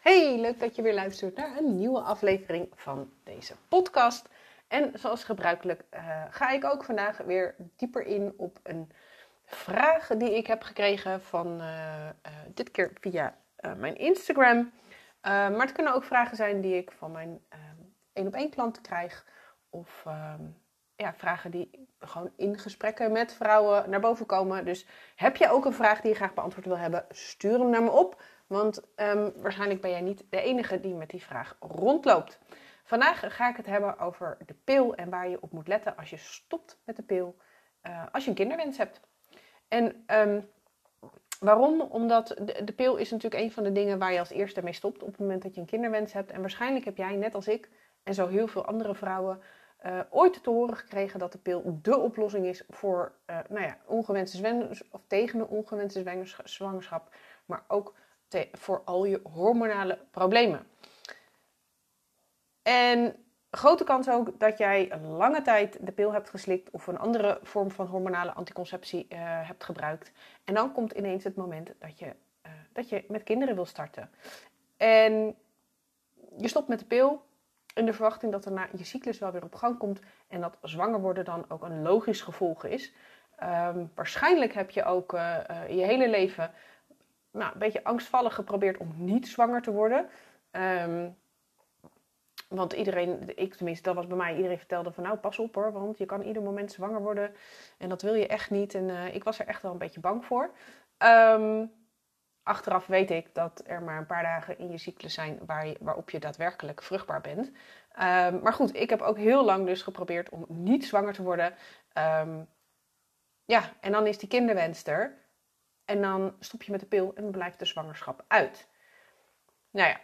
Hey, leuk dat je weer luistert naar een nieuwe aflevering van deze podcast. En zoals gebruikelijk uh, ga ik ook vandaag weer dieper in op een vraag die ik heb gekregen van uh, uh, dit keer via mijn Instagram. maar het kunnen ook vragen zijn die ik van mijn één op één klanten krijg. Of ehm, ja, vragen die gewoon in gesprekken met vrouwen naar boven komen. Dus heb je ook een vraag die je graag beantwoord wil hebben, stuur hem naar me op. Want um, waarschijnlijk ben jij niet de enige die met die vraag rondloopt. Vandaag ga ik het hebben over de pil en waar je op moet letten als je stopt met de pil uh, als je een kinderwens hebt. En um, waarom? Omdat de, pil is natuurlijk een van de dingen waar je als eerste mee stopt op het moment dat je een kinderwens hebt. En waarschijnlijk heb jij, net als ik en zo heel veel andere vrouwen, uh, ooit te horen gekregen dat de pil de oplossing is voor uh, nou ja, ongewenste zwangerschap of tegen ongewenste zwangerschap, maar ook voor al je hormonale problemen. En grote kans ook dat jij lange tijd de pil hebt geslikt of een andere vorm van hormonale anticonceptie uh, hebt gebruikt. En dan komt ineens het moment dat je, uh, dat je met kinderen wil starten. En je stopt met de pil in de verwachting dat daarna je cyclus wel weer op gang komt en dat zwanger worden dan ook een logisch gevolg is. Um, waarschijnlijk heb je ook uh, je hele leven nou, een beetje angstvallig geprobeerd om niet zwanger te worden. Um, want iedereen, ik tenminste, dat was bij mij, iedereen vertelde van nou pas op hoor, want je kan ieder moment zwanger worden en dat wil je echt niet. En uh, ik was er echt wel een beetje bang voor. Um, achteraf weet ik dat er maar een paar dagen in je cyclus zijn waar je, waarop je daadwerkelijk vruchtbaar bent. Um, maar goed, ik heb ook heel lang dus geprobeerd om niet zwanger te worden. Ja, en dan is die kinderwens er. En dan stop je met de pil en blijft de zwangerschap uit. Nou ja,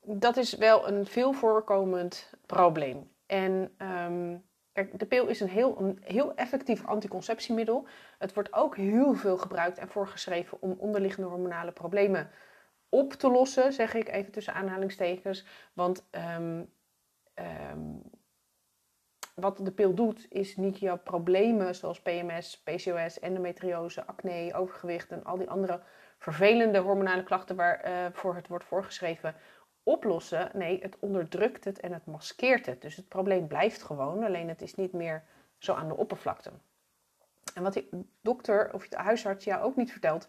dat is wel een veel voorkomend probleem. En um, de pil is een heel, heel effectief anticonceptiemiddel. Het wordt ook heel veel gebruikt en voorgeschreven om onderliggende hormonale problemen op te lossen, zeg ik even tussen aanhalingstekens. Want um, um, wat de pil doet, is niet jouw problemen zoals PMS, PCOS, endometriose, acne, overgewicht en al die andere vervelende hormonale klachten waarvoor uh, het wordt voorgeschreven oplossen. Nee, het onderdrukt het en het maskeert het. Dus het probleem blijft gewoon, alleen het is niet meer zo aan de oppervlakte. En wat die dokter of de huisarts jou ook niet vertelt,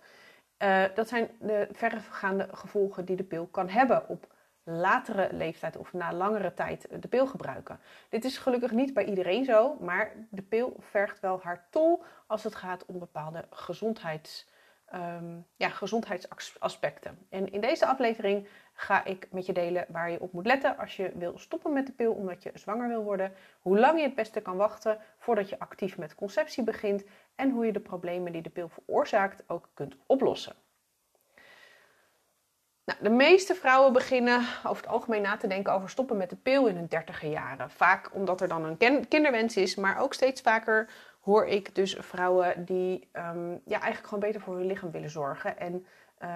uh, dat zijn de verregaande gevolgen die de pil kan hebben op latere leeftijd of na langere tijd de pil gebruiken. Dit is gelukkig niet bij iedereen zo, maar de pil vergt wel haar tol als het gaat om bepaalde gezondheids, um, ja, gezondheidsaspecten. En in deze aflevering ga ik met je delen waar je op moet letten als je wil stoppen met de pil omdat je zwanger wil worden, hoe lang je het beste kan wachten voordat je actief met conceptie begint en hoe je de problemen die de pil veroorzaakt ook kunt oplossen. Nou, de meeste vrouwen beginnen over het algemeen na te denken over stoppen met de pil in hun dertiger jaren. Vaak omdat er dan een kinderwens is, maar ook steeds vaker hoor ik dus vrouwen die um, ja, eigenlijk gewoon beter voor hun lichaam willen zorgen. En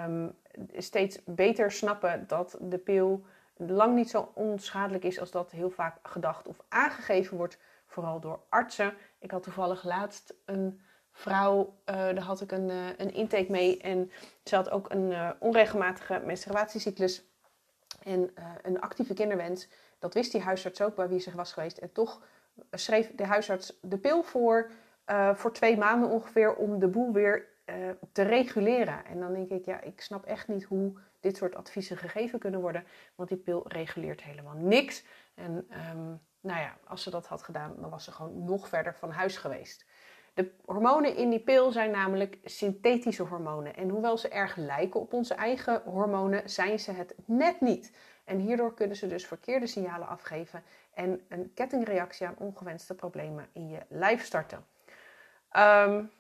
um, steeds beter snappen dat de pil lang niet zo onschadelijk is als dat heel vaak gedacht of aangegeven wordt, vooral door artsen. Ik had toevallig laatst een vrouw, uh, daar had ik een, uh, een intake mee en ze had ook een uh, onregelmatige menstruatiecyclus en een actieve kinderwens. Dat wist die huisarts ook bij wie ze was geweest en toch schreef de huisarts de pil voor voor twee maanden ongeveer om de boel weer te reguleren. En dan denk ik, ja, ik snap echt niet hoe dit soort adviezen gegeven kunnen worden, want die pil reguleert helemaal niks. En um, nou ja, als ze dat had gedaan, dan was ze gewoon nog verder van huis geweest. De hormonen in die pil zijn namelijk synthetische hormonen. En hoewel ze erg lijken op onze eigen hormonen, zijn ze het net niet. En hierdoor kunnen ze dus verkeerde signalen afgeven en een kettingreactie aan ongewenste problemen in je lijf starten. Um,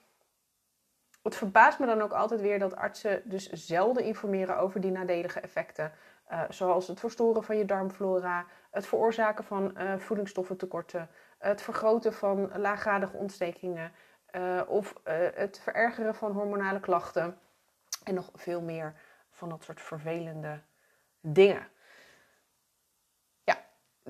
het verbaast me dan ook altijd weer dat artsen dus zelden informeren over die nadelige effecten. Uh, zoals het verstoren van je darmflora, het veroorzaken van uh, voedingsstoffentekorten, het vergroten van laaggradige ontstekingen uh, of het verergeren van hormonale klachten en nog veel meer van dat soort vervelende dingen.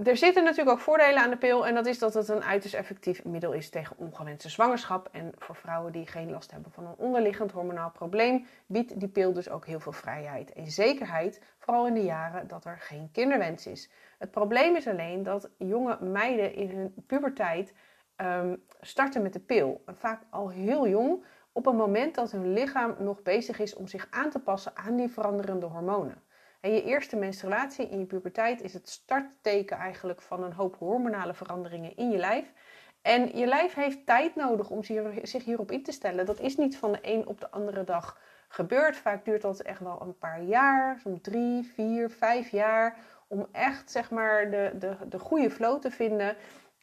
Er zitten natuurlijk ook voordelen aan de pil. En dat is dat het een uiterst effectief middel is tegen ongewenste zwangerschap. En voor vrouwen die geen last hebben van een onderliggend hormonaal probleem, biedt die pil dus ook heel veel vrijheid en zekerheid. Vooral in de jaren dat er geen kinderwens is. Het probleem is alleen dat jonge meiden in hun puberteit um, starten met de pil. Vaak al heel jong, op een moment dat hun lichaam nog bezig is om zich aan te passen aan die veranderende hormonen. En je eerste menstruatie in je puberteit is het startteken eigenlijk van een hoop hormonale veranderingen in je lijf. En je lijf heeft tijd nodig om zich hierop in te stellen. Dat is niet van de een op de andere dag gebeurd. Vaak duurt dat echt wel een paar jaar, zo'n drie, vier, vijf jaar, om echt zeg maar de, de, de goede flow te vinden.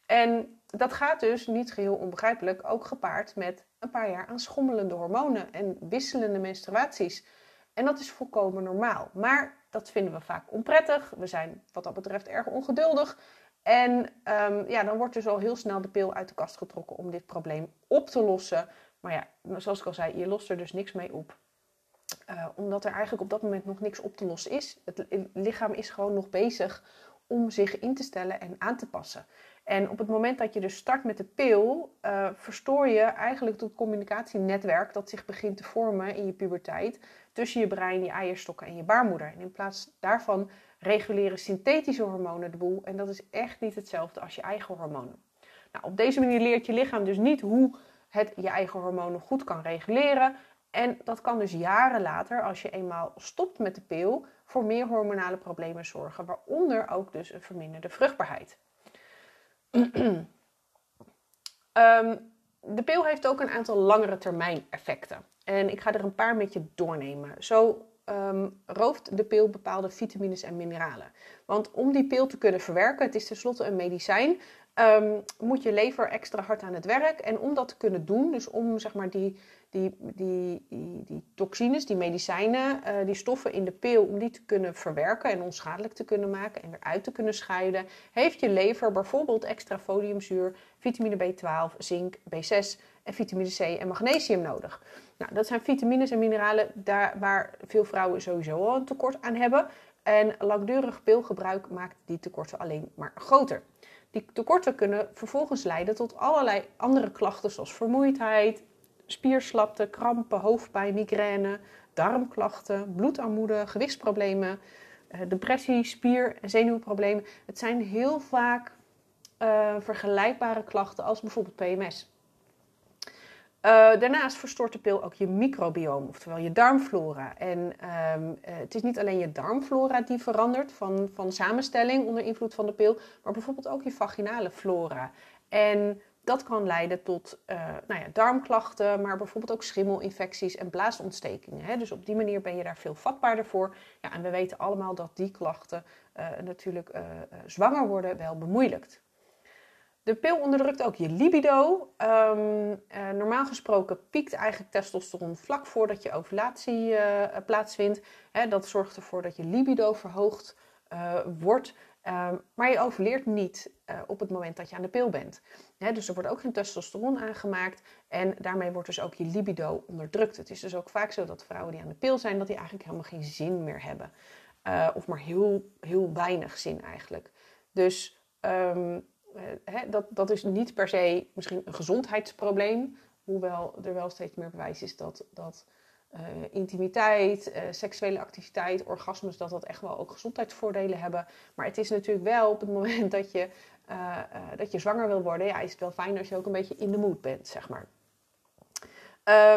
En dat gaat dus niet geheel onbegrijpelijk ook gepaard met een paar jaar aan schommelende hormonen en wisselende menstruaties. En dat is volkomen normaal. Maar dat vinden we vaak onprettig. We zijn wat dat betreft erg ongeduldig. En um, ja, dan wordt dus al heel snel de pil uit de kast getrokken om dit probleem op te lossen. Maar ja, zoals ik al zei, je lost er dus niks mee op. Uh, omdat er eigenlijk op dat moment nog niks op te lossen is. Het lichaam is gewoon nog bezig om zich in te stellen en aan te passen. En op het moment dat je dus start met de pil, uh, verstoor je eigenlijk het communicatienetwerk dat zich begint te vormen in je puberteit tussen je brein, je eierstokken en je baarmoeder. En in plaats daarvan reguleren synthetische hormonen de boel. En dat is echt niet hetzelfde als je eigen hormonen. Nou, op deze manier leert je lichaam dus niet hoe het je eigen hormonen goed kan reguleren. En dat kan dus jaren later, als je eenmaal stopt met de pil, voor meer hormonale problemen zorgen, waaronder ook dus een verminderde vruchtbaarheid. Um, de pil heeft ook een aantal langere termijn effecten. En ik ga er een paar met je doornemen. Zo um, rooft de pil bepaalde vitamines en mineralen. Want om die pil te kunnen verwerken, het is tenslotte een medicijn, um, moet je lever extra hard aan het werk. En om dat te kunnen doen, dus om zeg maar die, die, die, die, toxines, die medicijnen, uh, die stoffen in de pil, om die te kunnen verwerken en onschadelijk te kunnen maken en weer uit te kunnen scheiden, heeft je lever bijvoorbeeld extra foliumzuur, vitamine B12, zink, B6 en vitamine C en magnesium nodig. Nou, dat zijn vitamines en mineralen daar, waar veel vrouwen sowieso al een tekort aan hebben. En langdurig pilgebruik maakt die tekorten alleen maar groter. Die tekorten kunnen vervolgens leiden tot allerlei andere klachten zoals vermoeidheid, spierslapte, krampen, hoofdpijn, migraine, darmklachten, bloedarmoede, gewichtsproblemen, eh, depressie, spier- en zenuwproblemen. Het zijn heel vaak uh, vergelijkbare klachten als bijvoorbeeld PMS. Uh, daarnaast verstoort de pil ook je microbioom, oftewel je darmflora. En um, het is niet alleen je darmflora die verandert van, van samenstelling onder invloed van de pil, maar bijvoorbeeld ook je vaginale flora. En dat kan leiden tot uh, nou ja, darmklachten, maar bijvoorbeeld ook schimmelinfecties en blaasontstekingen. Hè? Dus op die manier ben je daar veel vatbaarder voor. Ja, en we weten allemaal dat die klachten natuurlijk zwanger worden wel bemoeilijkt. De pil onderdrukt ook je libido. Uh, normaal gesproken piekt eigenlijk testosteron vlak voordat je ovulatie plaatsvindt. He, dat zorgt ervoor dat je libido verhoogd wordt. Um, maar je ovuleert niet op het moment dat je aan de pil bent. Dus er wordt ook geen testosteron aangemaakt. En daarmee wordt dus ook je libido onderdrukt. Het is dus ook vaak zo dat vrouwen die aan de pil zijn, dat die eigenlijk helemaal geen zin meer hebben. of maar heel, heel weinig zin eigenlijk. Dus uh, hè, dat, dat is niet per se misschien een gezondheidsprobleem. Hoewel er wel steeds meer bewijs is dat, dat uh, intimiteit, uh, seksuele activiteit, orgasmes, dat dat echt wel ook gezondheidsvoordelen hebben. Maar het is natuurlijk wel op het moment dat je, dat je zwanger wil worden, ja, is het wel fijn als je ook een beetje in de mood bent, zeg maar.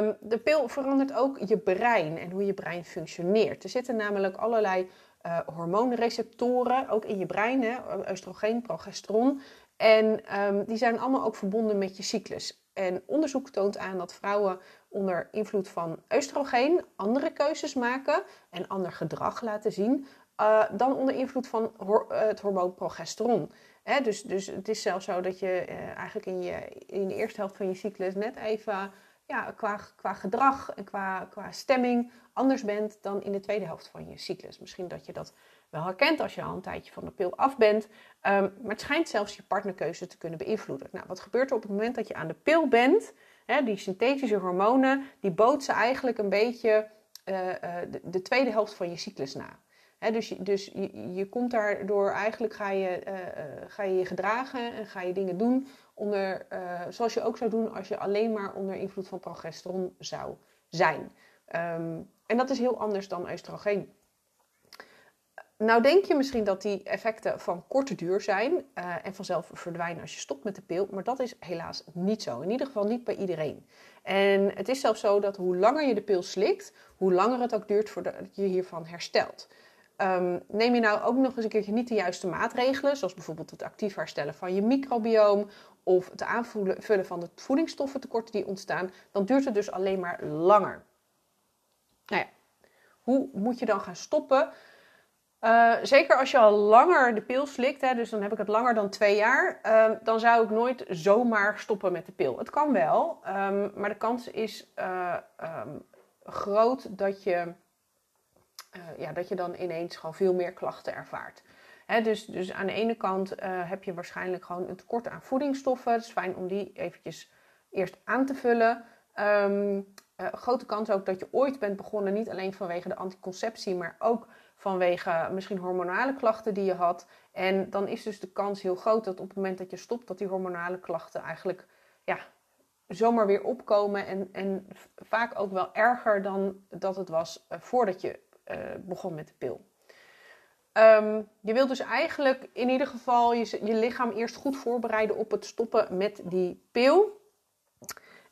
Um, de pil verandert ook je brein en hoe je brein functioneert. Er zitten namelijk allerlei hormoonreceptoren, ook in je brein, hè, oestrogeen, progesteron, en um, die zijn allemaal ook verbonden met je cyclus. En onderzoek toont aan dat vrouwen onder invloed van oestrogeen andere keuzes maken en ander gedrag laten zien uh, dan onder invloed van uh, het hormoon progesteron. Hè, dus, dus het is zelfs zo dat je uh, eigenlijk in, je, in de eerste helft van je cyclus net even ja, qua, qua gedrag en qua, qua stemming anders bent dan in de tweede helft van je cyclus. Misschien dat je dat wel herkent als je al een tijdje van de pil af bent. Um, maar het schijnt zelfs je partnerkeuze te kunnen beïnvloeden. Nou, wat gebeurt er op het moment dat je aan de pil bent? Hè, die synthetische hormonen, die bootsen eigenlijk een beetje uh, uh, de, de, tweede helft van je cyclus na. dus dus je, je komt daardoor eigenlijk ga je, uh, ga je je gedragen en ga je dingen doen onder, zoals je ook zou doen als je alleen maar onder invloed van progesteron zou zijn. Um, en dat is heel anders dan oestrogeen. Nou denk je misschien dat die effecten van korte duur zijn uh, en vanzelf verdwijnen als je stopt met de pil, maar dat is helaas niet zo. In ieder geval niet bij iedereen. En het is zelfs zo dat hoe langer je de pil slikt, hoe langer het ook duurt voordat je hiervan herstelt. Um, neem je nou ook nog eens een keertje niet de juiste maatregelen, zoals bijvoorbeeld het actief herstellen van je microbioom of het aanvullen van de voedingsstoffentekorten die ontstaan, dan duurt het dus alleen maar langer. Nou ja, hoe moet je dan gaan stoppen? Uh, zeker als je al langer de pil slikt, hè, dus dan heb ik het langer dan twee jaar, uh, dan zou ik nooit zomaar stoppen met de pil. Het kan wel, um, maar de kans is uh, um, groot dat je, ja, dat je dan ineens gewoon veel meer klachten ervaart. Hè, dus, dus aan de ene kant heb je waarschijnlijk gewoon een tekort aan voedingsstoffen. Het is fijn om die eventjes eerst aan te vullen. Grote kans ook dat je ooit bent begonnen, niet alleen vanwege de anticonceptie, maar ook vanwege misschien hormonale klachten die je had. En dan is dus de kans heel groot dat op het moment dat je stopt, dat die hormonale klachten eigenlijk ja, zomaar weer opkomen. En, en vaak ook wel erger dan dat het was uh, voordat je uh, begon met de pil. Um, je wilt dus eigenlijk in ieder geval je, je lichaam eerst goed voorbereiden op het stoppen met die pil.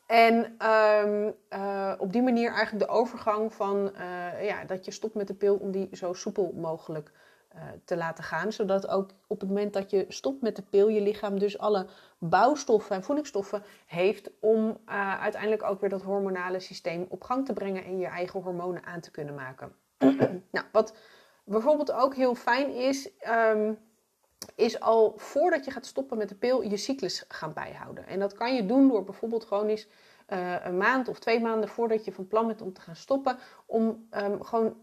En um, uh, op die manier eigenlijk de overgang van uh, ja, dat je stopt met de pil om die zo soepel mogelijk uh, te laten gaan. Zodat ook op het moment dat je stopt met de pil, je lichaam dus alle bouwstoffen en voedingsstoffen heeft om uiteindelijk ook weer dat hormonale systeem op gang te brengen en je eigen hormonen aan te kunnen maken. nou, wat bijvoorbeeld ook heel fijn is. Um, is al voordat je gaat stoppen met de pil je cyclus gaan bijhouden. En dat kan je doen door bijvoorbeeld gewoon eens uh, een maand of twee maanden voordat je van plan bent om te gaan stoppen, om um, gewoon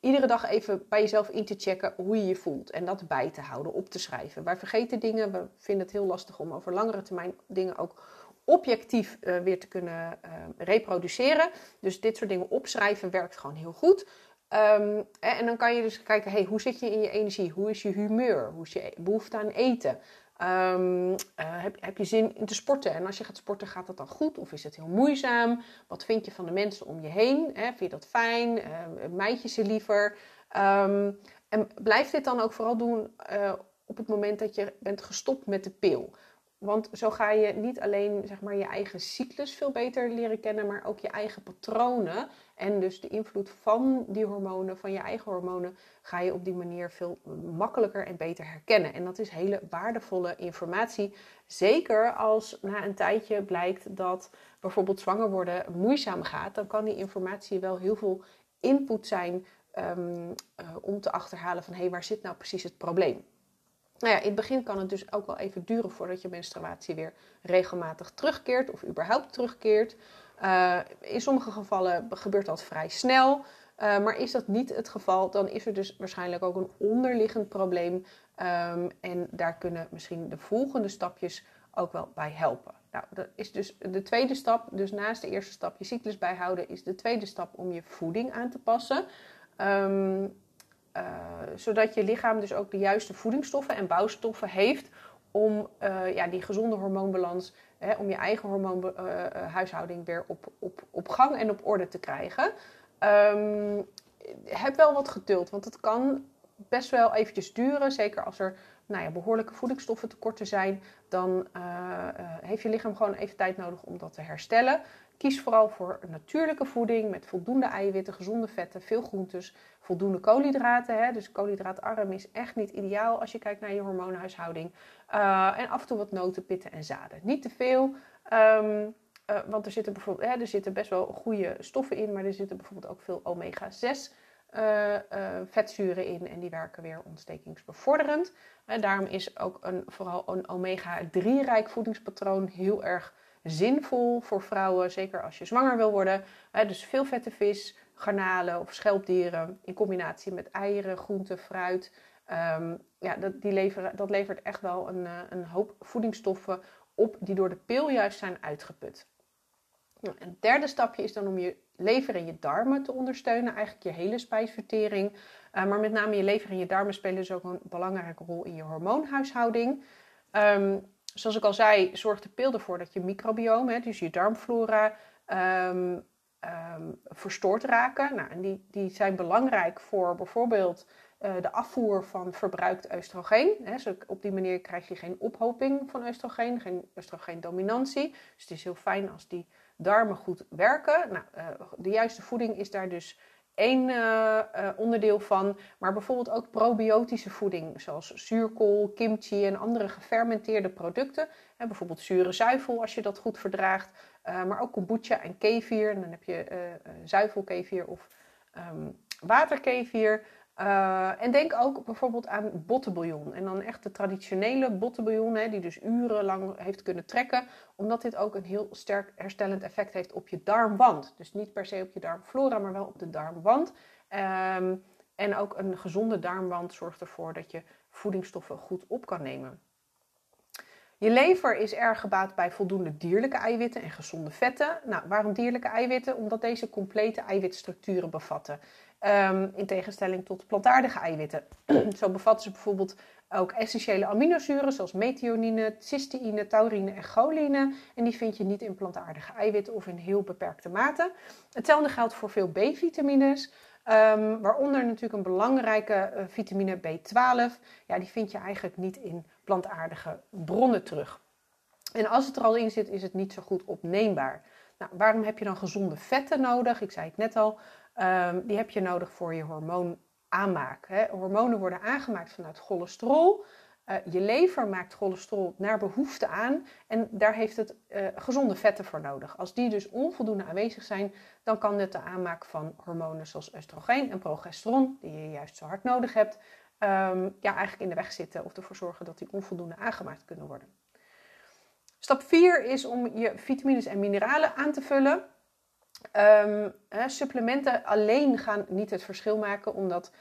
iedere dag even bij jezelf in te checken hoe je je voelt. En dat bij te houden, op te schrijven. Wij vergeten dingen, we vinden het heel lastig om over langere termijn dingen ook objectief uh, weer te kunnen uh, reproduceren. Dus dit soort dingen opschrijven werkt gewoon heel goed. Um, en dan kan je dus kijken, hey, hoe zit je in je energie? Hoe is je humeur? Hoe is je behoefte aan eten? Um, uh, heb, heb, je zin in te sporten? En als je gaat sporten, gaat dat dan goed? Of is het heel moeizaam? Wat vind je van de mensen om je heen? Vind je dat fijn? Uh, je ze liever? Um, en blijf dit dan ook vooral doen uh, op het moment dat je bent gestopt met de pil. Want zo ga je niet alleen zeg maar, je eigen cyclus veel beter leren kennen, maar ook je eigen patronen. En dus de invloed van die hormonen, van je eigen hormonen, ga je op die manier veel makkelijker en beter herkennen. En dat is hele waardevolle informatie. Zeker als na een tijdje blijkt dat bijvoorbeeld zwanger worden moeizaam gaat, dan kan die informatie wel heel veel input zijn um, uh, om te achterhalen van hé, hey, waar zit nou precies het probleem? Nou ja, in het begin kan het dus ook wel even duren voordat je menstruatie weer regelmatig terugkeert of überhaupt terugkeert. Uh, in sommige gevallen gebeurt dat vrij snel. Uh, maar is dat niet het geval, dan is er dus waarschijnlijk ook een onderliggend probleem. Um, en daar kunnen misschien de volgende stapjes ook wel bij helpen. Nou, dat is dus de tweede stap. Dus naast de eerste stap je cyclus bijhouden, is de tweede stap om je voeding aan te passen. Um, uh, zodat je lichaam dus ook de juiste voedingsstoffen en bouwstoffen heeft om uh, ja, die gezonde hormoonbalans, hè, om je eigen hormoonhuishouding uh, weer op, op, op gang en op orde te krijgen. Um, heb wel wat geduld, want het kan best wel eventjes duren. Zeker als er nou ja, behoorlijke voedingsstoffen tekorten zijn, dan heeft je lichaam gewoon even tijd nodig om dat te herstellen. Kies vooral voor natuurlijke voeding met voldoende eiwitten, gezonde vetten, veel groentes, voldoende koolhydraten. Hè? Dus koolhydraatarm is echt niet ideaal als je kijkt naar je hormoonhuishouding. Uh, en af en toe wat noten, pitten en zaden. Niet te veel. Um, uh, want er zitten, bijvoorbeeld, hè, er zitten best wel goede stoffen in, maar er zitten bijvoorbeeld ook veel omega-6 uh, vetzuren in. En die werken weer ontstekingsbevorderend. En daarom is ook een, vooral een omega-3-rijk voedingspatroon heel erg zinvol voor vrouwen, zeker als je zwanger wil worden. dus veel vette vis, garnalen of schelpdieren in combinatie met eieren, groenten, fruit. Um, ja, dat, die leveren, dat levert echt wel een, eh, een hoop voedingsstoffen op die door de pil juist zijn uitgeput. Nou, een derde stapje is dan om je lever en je darmen te ondersteunen, eigenlijk je hele spijsvertering. maar met name je lever en je darmen spelen dus ook een belangrijke rol in je hormoonhuishouding. Um, zoals ik al zei, zorgt de pil ervoor dat je microbioom, hè, dus je darmflora, um, verstoord raken. Nou, en die, die zijn belangrijk voor bijvoorbeeld uh, de afvoer van verbruikt oestrogeen. Hè. Dus op die manier krijg je geen ophoping van oestrogeen, geen oestrogeendominantie. Dus het is heel fijn als die darmen goed werken. Nou, uh, de juiste voeding is daar dus één uh, onderdeel van. Maar bijvoorbeeld ook probiotische voeding, zoals zuurkool, kimchi en andere gefermenteerde producten. Hè, bijvoorbeeld zure zuivel, als je dat goed verdraagt. Uh, maar ook kombucha en kefir. En dan heb je zuivelkefir of um, waterkefir. Uh, en denk ook bijvoorbeeld aan bottenbouillon. En dan echt de traditionele bottenbouillon, die dus urenlang heeft kunnen trekken. Omdat dit ook een heel sterk herstellend effect heeft op je darmwand. Dus niet per se op je darmflora, maar wel op de darmwand. Um, en ook een gezonde darmwand zorgt ervoor dat je voedingsstoffen goed op kan nemen. Je lever is erg gebaat bij voldoende dierlijke eiwitten en gezonde vetten. Nou, waarom dierlijke eiwitten? Omdat deze complete eiwitstructuren bevatten. Um, in tegenstelling tot plantaardige eiwitten. Zo bevatten ze bijvoorbeeld ook essentiële aminozuren zoals methionine, cysteïne, taurine en choline. En die vind je niet in plantaardige eiwitten of in heel beperkte mate. Hetzelfde geldt voor veel B-vitamines. Um, waaronder natuurlijk een belangrijke uh, vitamine B12. Ja, die vind je eigenlijk niet in plantaardige bronnen terug. En als het er al in zit, is het niet zo goed opneembaar. Nou, waarom heb je dan gezonde vetten nodig? Ik zei het net al. Um, die heb je nodig voor je hormoonaanmaak. Hè. Hormonen worden aangemaakt vanuit cholesterol. Uh, je lever maakt cholesterol naar behoefte aan en daar heeft het uh, gezonde vetten voor nodig. Als die dus onvoldoende aanwezig zijn, dan kan het de aanmaak van hormonen zoals oestrogeen en progesteron, die je juist zo hard nodig hebt, um, ja, eigenlijk in de weg zitten of ervoor zorgen dat die onvoldoende aangemaakt kunnen worden. Stap 4 is om je vitamines en mineralen aan te vullen. Hè, supplementen alleen gaan niet het verschil maken, omdat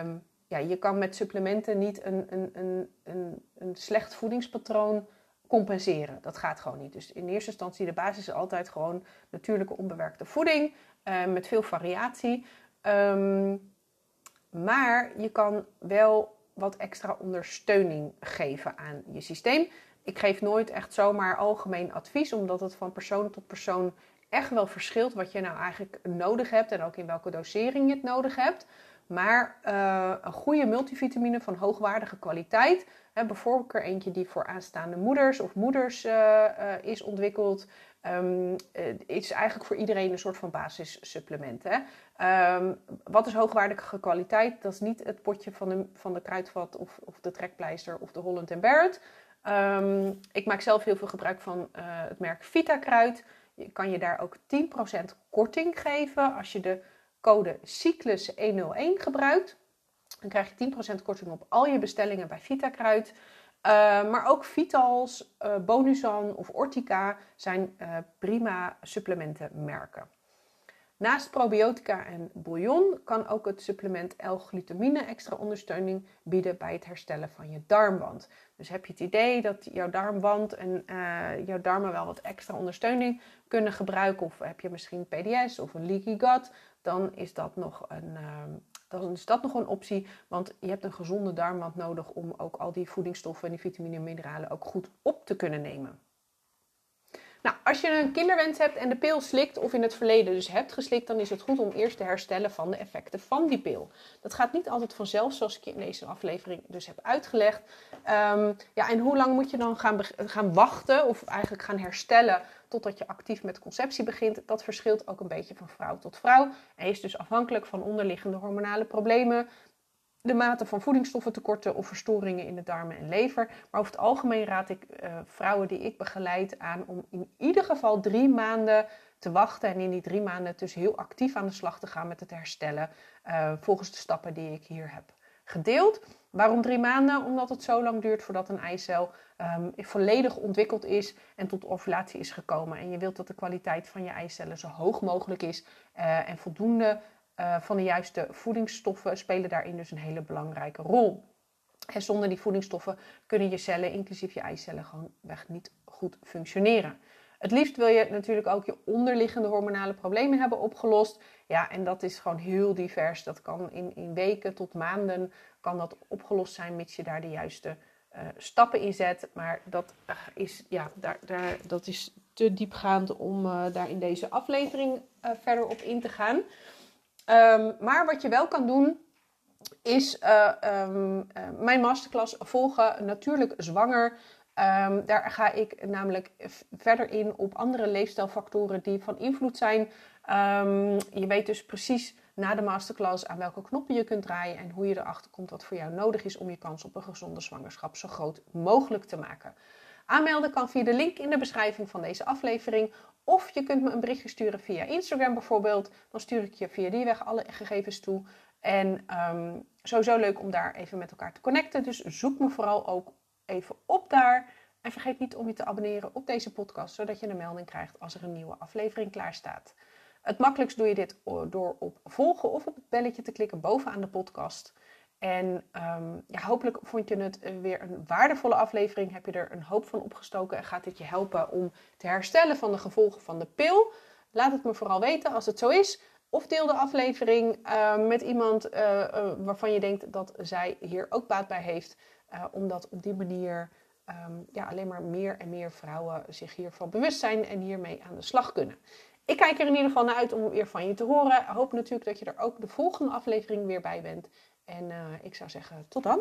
um, ja, je kan met supplementen niet een, een, een, een, een slecht voedingspatroon compenseren. Dat gaat gewoon niet. Dus in eerste instantie de basis is altijd gewoon natuurlijke onbewerkte voeding uh, met veel variatie. Um, maar je kan wel wat extra ondersteuning geven aan je systeem. Ik geef nooit echt zomaar algemeen advies, omdat het van persoon tot persoon echt wel verschilt wat je nou eigenlijk nodig hebt en ook in welke dosering je het nodig hebt. Maar uh, een goede multivitamine van hoogwaardige kwaliteit, hè, bijvoorbeeld er eentje die voor aanstaande moeders of moeders uh, uh, is ontwikkeld, um, is eigenlijk voor iedereen een soort van basissupplement. Hè. Um, wat is hoogwaardige kwaliteit? Dat is niet het potje van de, van de kruidvat of, of de trekpleister of de Holland Barrett. Um, ik maak zelf heel veel gebruik van het merk Vita Kruid. Je kan je daar ook 10% korting geven als je de code Cyclus101 gebruikt. Dan krijg je 10% korting op al je bestellingen bij VitaKruid. Uh, maar ook Vitals, uh, Bonusan of Ortica zijn uh, prima supplementenmerken. Naast probiotica en bouillon kan ook het supplement L-glutamine extra ondersteuning bieden bij het herstellen van je darmwand. Dus heb je het idee dat jouw darmwand en uh, jouw darmen wel wat extra ondersteuning kunnen gebruiken, of heb je misschien PDS of een leaky gut, dan is dat nog een, uh, dan is dat nog een optie. Want je hebt een gezonde darmwand nodig om ook al die voedingsstoffen en die vitamine en mineralen ook goed op te kunnen nemen. Nou, als je een kinderwens hebt en de pil slikt of in het verleden dus hebt geslikt, dan is het goed om eerst te herstellen van de effecten van die pil. Dat gaat niet altijd vanzelf, zoals ik in deze aflevering dus heb uitgelegd. Um, ja, en hoe lang moet je dan gaan, gaan wachten of eigenlijk gaan herstellen totdat je actief met conceptie begint? Dat verschilt ook een beetje van vrouw tot vrouw en is dus afhankelijk van onderliggende hormonale problemen, de mate van voedingsstoffentekorten of verstoringen in de darmen en lever. Maar over het algemeen raad ik uh, vrouwen die ik begeleid aan om in ieder geval drie maanden te wachten en in die drie maanden dus heel actief aan de slag te gaan met het herstellen uh, volgens de stappen die ik hier heb gedeeld. Waarom drie maanden? Omdat het zo lang duurt voordat een eicel um, volledig ontwikkeld is en tot ovulatie is gekomen. En je wilt dat de kwaliteit van je eicellen zo hoog mogelijk is uh, en voldoende uh, van de juiste voedingsstoffen spelen daarin dus een hele belangrijke rol. En zonder die voedingsstoffen kunnen je cellen, inclusief je eicellen, gewoon weg niet goed functioneren. Het liefst wil je natuurlijk ook je onderliggende hormonale problemen hebben opgelost. Ja, en dat is gewoon heel divers. Dat kan in, in weken tot maanden kan dat opgelost zijn, mits je daar de juiste uh, stappen in zet. Maar dat is, ja, daar, daar, dat is te diepgaand om daar in deze aflevering verder op in te gaan. Um, maar wat je wel kan doen, is um, mijn masterclass volgen, natuurlijk zwanger. Um, daar ga ik namelijk verder in op andere leefstijlfactoren die van invloed zijn. Je weet dus precies na de masterclass aan welke knoppen je kunt draaien en hoe je erachter komt wat voor jou nodig is om je kans op een gezonde zwangerschap zo groot mogelijk te maken. Aanmelden kan via de link in de beschrijving van deze aflevering. Of je kunt me een berichtje sturen via Instagram bijvoorbeeld. Dan stuur ik je via die weg alle gegevens toe. En um, sowieso leuk om daar even met elkaar te connecten. Dus zoek me vooral ook even op daar. En vergeet niet om je te abonneren op deze podcast, zodat je een melding krijgt als er een nieuwe aflevering klaar staat. Het makkelijkst doe je dit door op volgen of op het belletje te klikken bovenaan de podcast. En ja, hopelijk vond je het weer een waardevolle aflevering. Heb je er een hoop van opgestoken en gaat dit je helpen om te herstellen van de gevolgen van de pil? Laat het me vooral weten als het zo is. Of deel de aflevering uh, met iemand uh, uh, waarvan je denkt dat zij hier ook baat bij heeft. omdat op die manier um, ja, alleen maar meer en meer vrouwen zich hiervan bewust zijn en hiermee aan de slag kunnen. Ik kijk er in ieder geval naar uit om weer van je te horen. Hoop natuurlijk dat je er ook de volgende aflevering weer bij bent. En ik zou zeggen, tot dan.